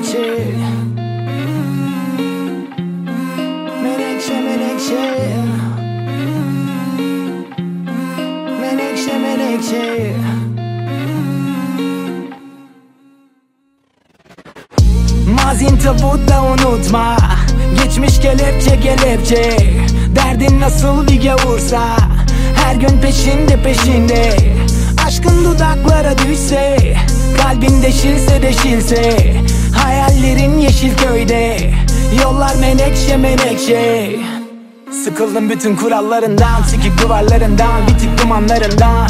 menekşe Menekşe menekşe. Menekşe menekşe. Mazin tabutta unutma. Geçmiş kelepçe kelepçe. Derdin nasıl bir gavursa Her gün peşinde peşinde. Aşkın dudaklara düşse Kalbin deşilse deşilse Hayallerin yeşil köyde Yollar menekşe menekşe. Sıkıldım bütün kurallarından Sikik duvarlarından Bitik dumanlarından.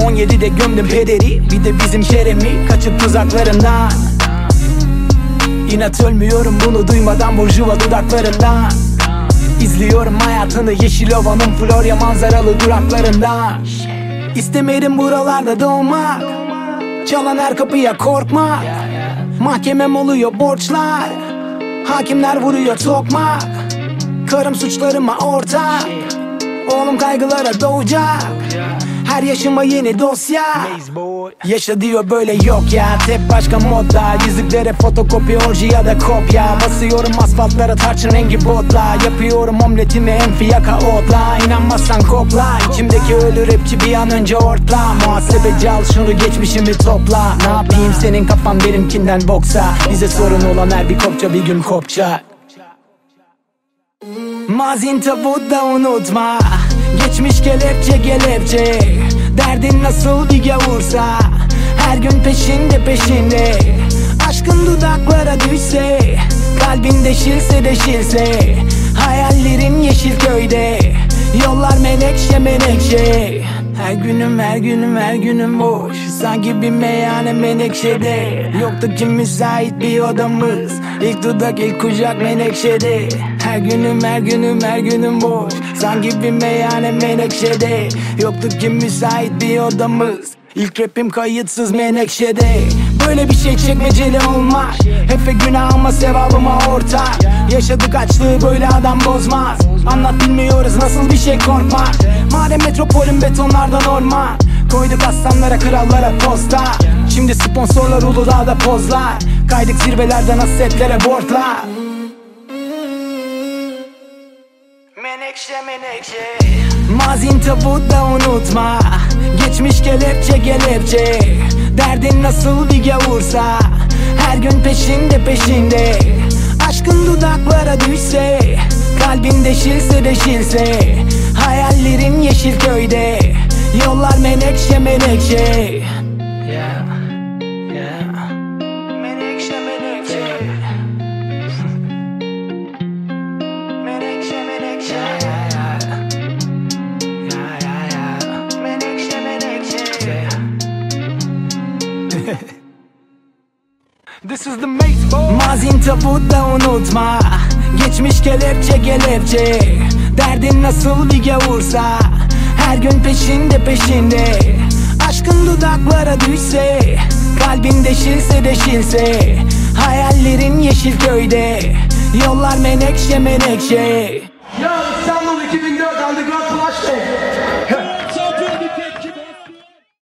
17'de gömdüm pederi Bir de bizim Kerem'i Kaçıp tuzaklarından. İnat ölmüyorum bunu duymadan burjuva dudaklarından. İzliyorum hayatını yeşil ovanın Florya manzaralı duraklarından. İstemedim buralarda doğmak Çalan her kapıya korkmak Mahkemem oluyor borçlar. Hakimler vuruyor tokmak Karım suçlarıma ortak. Oğlum kaygılara doğacak Her yaşıma yeni dosya. Yaşa diyor böyle yok ya. Tek başka modda. Yüzüklere fotokopi orji ya da kopya. Basıyorum asfaltlara tarçın rengi botla. Yapıyorum omletimi en fiyaka otla. İnanmazsan kokla. İçimdeki ölü rapçi bir an önce ortla. Muhasebeci al şunu geçmişimi topla. Ne yapayım senin kafan benimkinden boksa? Bize sorun olan her bir kopça bir gün kopacak Mazin tabutta unutma. Geçmiş kelepçe kelepçe Derdin nasıl bir gavursa Her gün peşinde peşinde. Aşkın dudaklara düşse Kalbin deşilse deşilse Hayallerin yeşil köyde. Yollar menekşe menekşe Her günüm her günüm her günüm boş. Sanki bir meyhane menekşede. Yoktu ki müsait bir odamız. İlk dudak ilk kucak menekşede. Her günüm her günüm her günüm boş. Sanki bir meyhane menekşede. Yoktu ki müsait bir odamız. İlk rapim kayıtsız menekşede. Böyle bir şey çekmeceli olmaz. Hefe günah ama sevabıma ortak. Yaşadık açlığı böyle adam bozmaz. Anlat bilmiyoruz nasıl bir şey korkmak Madem metropolün betonlardan orman Koyduk aslanlara krallara posta. Şimdi sponsorlar Uludağ'da pozlar Kaydık zirvelerden hassetlere bortlar. Menekşe menekşe. Mazin tabutta unutma Geçmiş kelepçe kelepçe. Derdin nasıl bir gavursa Her gün peşinde peşinde. Aşkın dudaklara düşse Kalbin deşilse deşilse Hayallerin yeşil köyde Yollar menekşe menekşe. Yeah. Yeah. Menekşe menekşe. Menekşe menekşe. This is the maze boy Mazin tabutta unutma. Geçmiş kelepçe kelepçe. Derdin nasıl bir gavursa Her gün peşinde peşinde. Aşkın dudaklara düşse Kalbin deşilse deşilse. Hayallerin yeşil köyde Yollar menekşe menekşe. Yo,